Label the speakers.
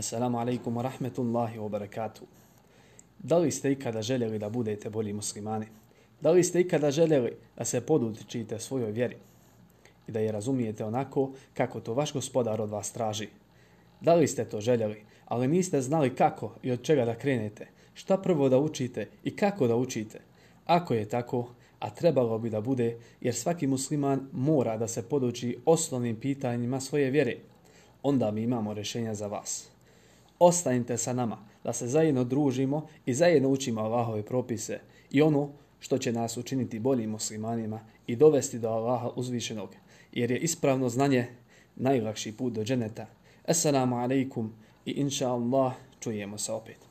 Speaker 1: Assalamu alaikum wa rahmetullahi wa barakatuh. Da li ste ikada željeli da budete bolji muslimani? Da li ste ikada željeli da se podučite svojoj vjeri i da je razumijete onako kako to vaš gospodar od vas traži? Da li ste to željeli, ali niste znali kako i od čega da krenete? Šta prvo da učite i kako da učite? Ako je tako, a trebalo bi da bude, jer svaki musliman mora da se poduči osnovnim pitanjima svoje vjere, onda mi imamo rješenja za vas ostanite sa nama, da se zajedno družimo i zajedno učimo Allahove propise i ono što će nas učiniti boljim muslimanima i dovesti do Allaha uzvišenog, jer je ispravno znanje najlakši put do dženeta. Assalamu alaikum i inša Allah čujemo se opet.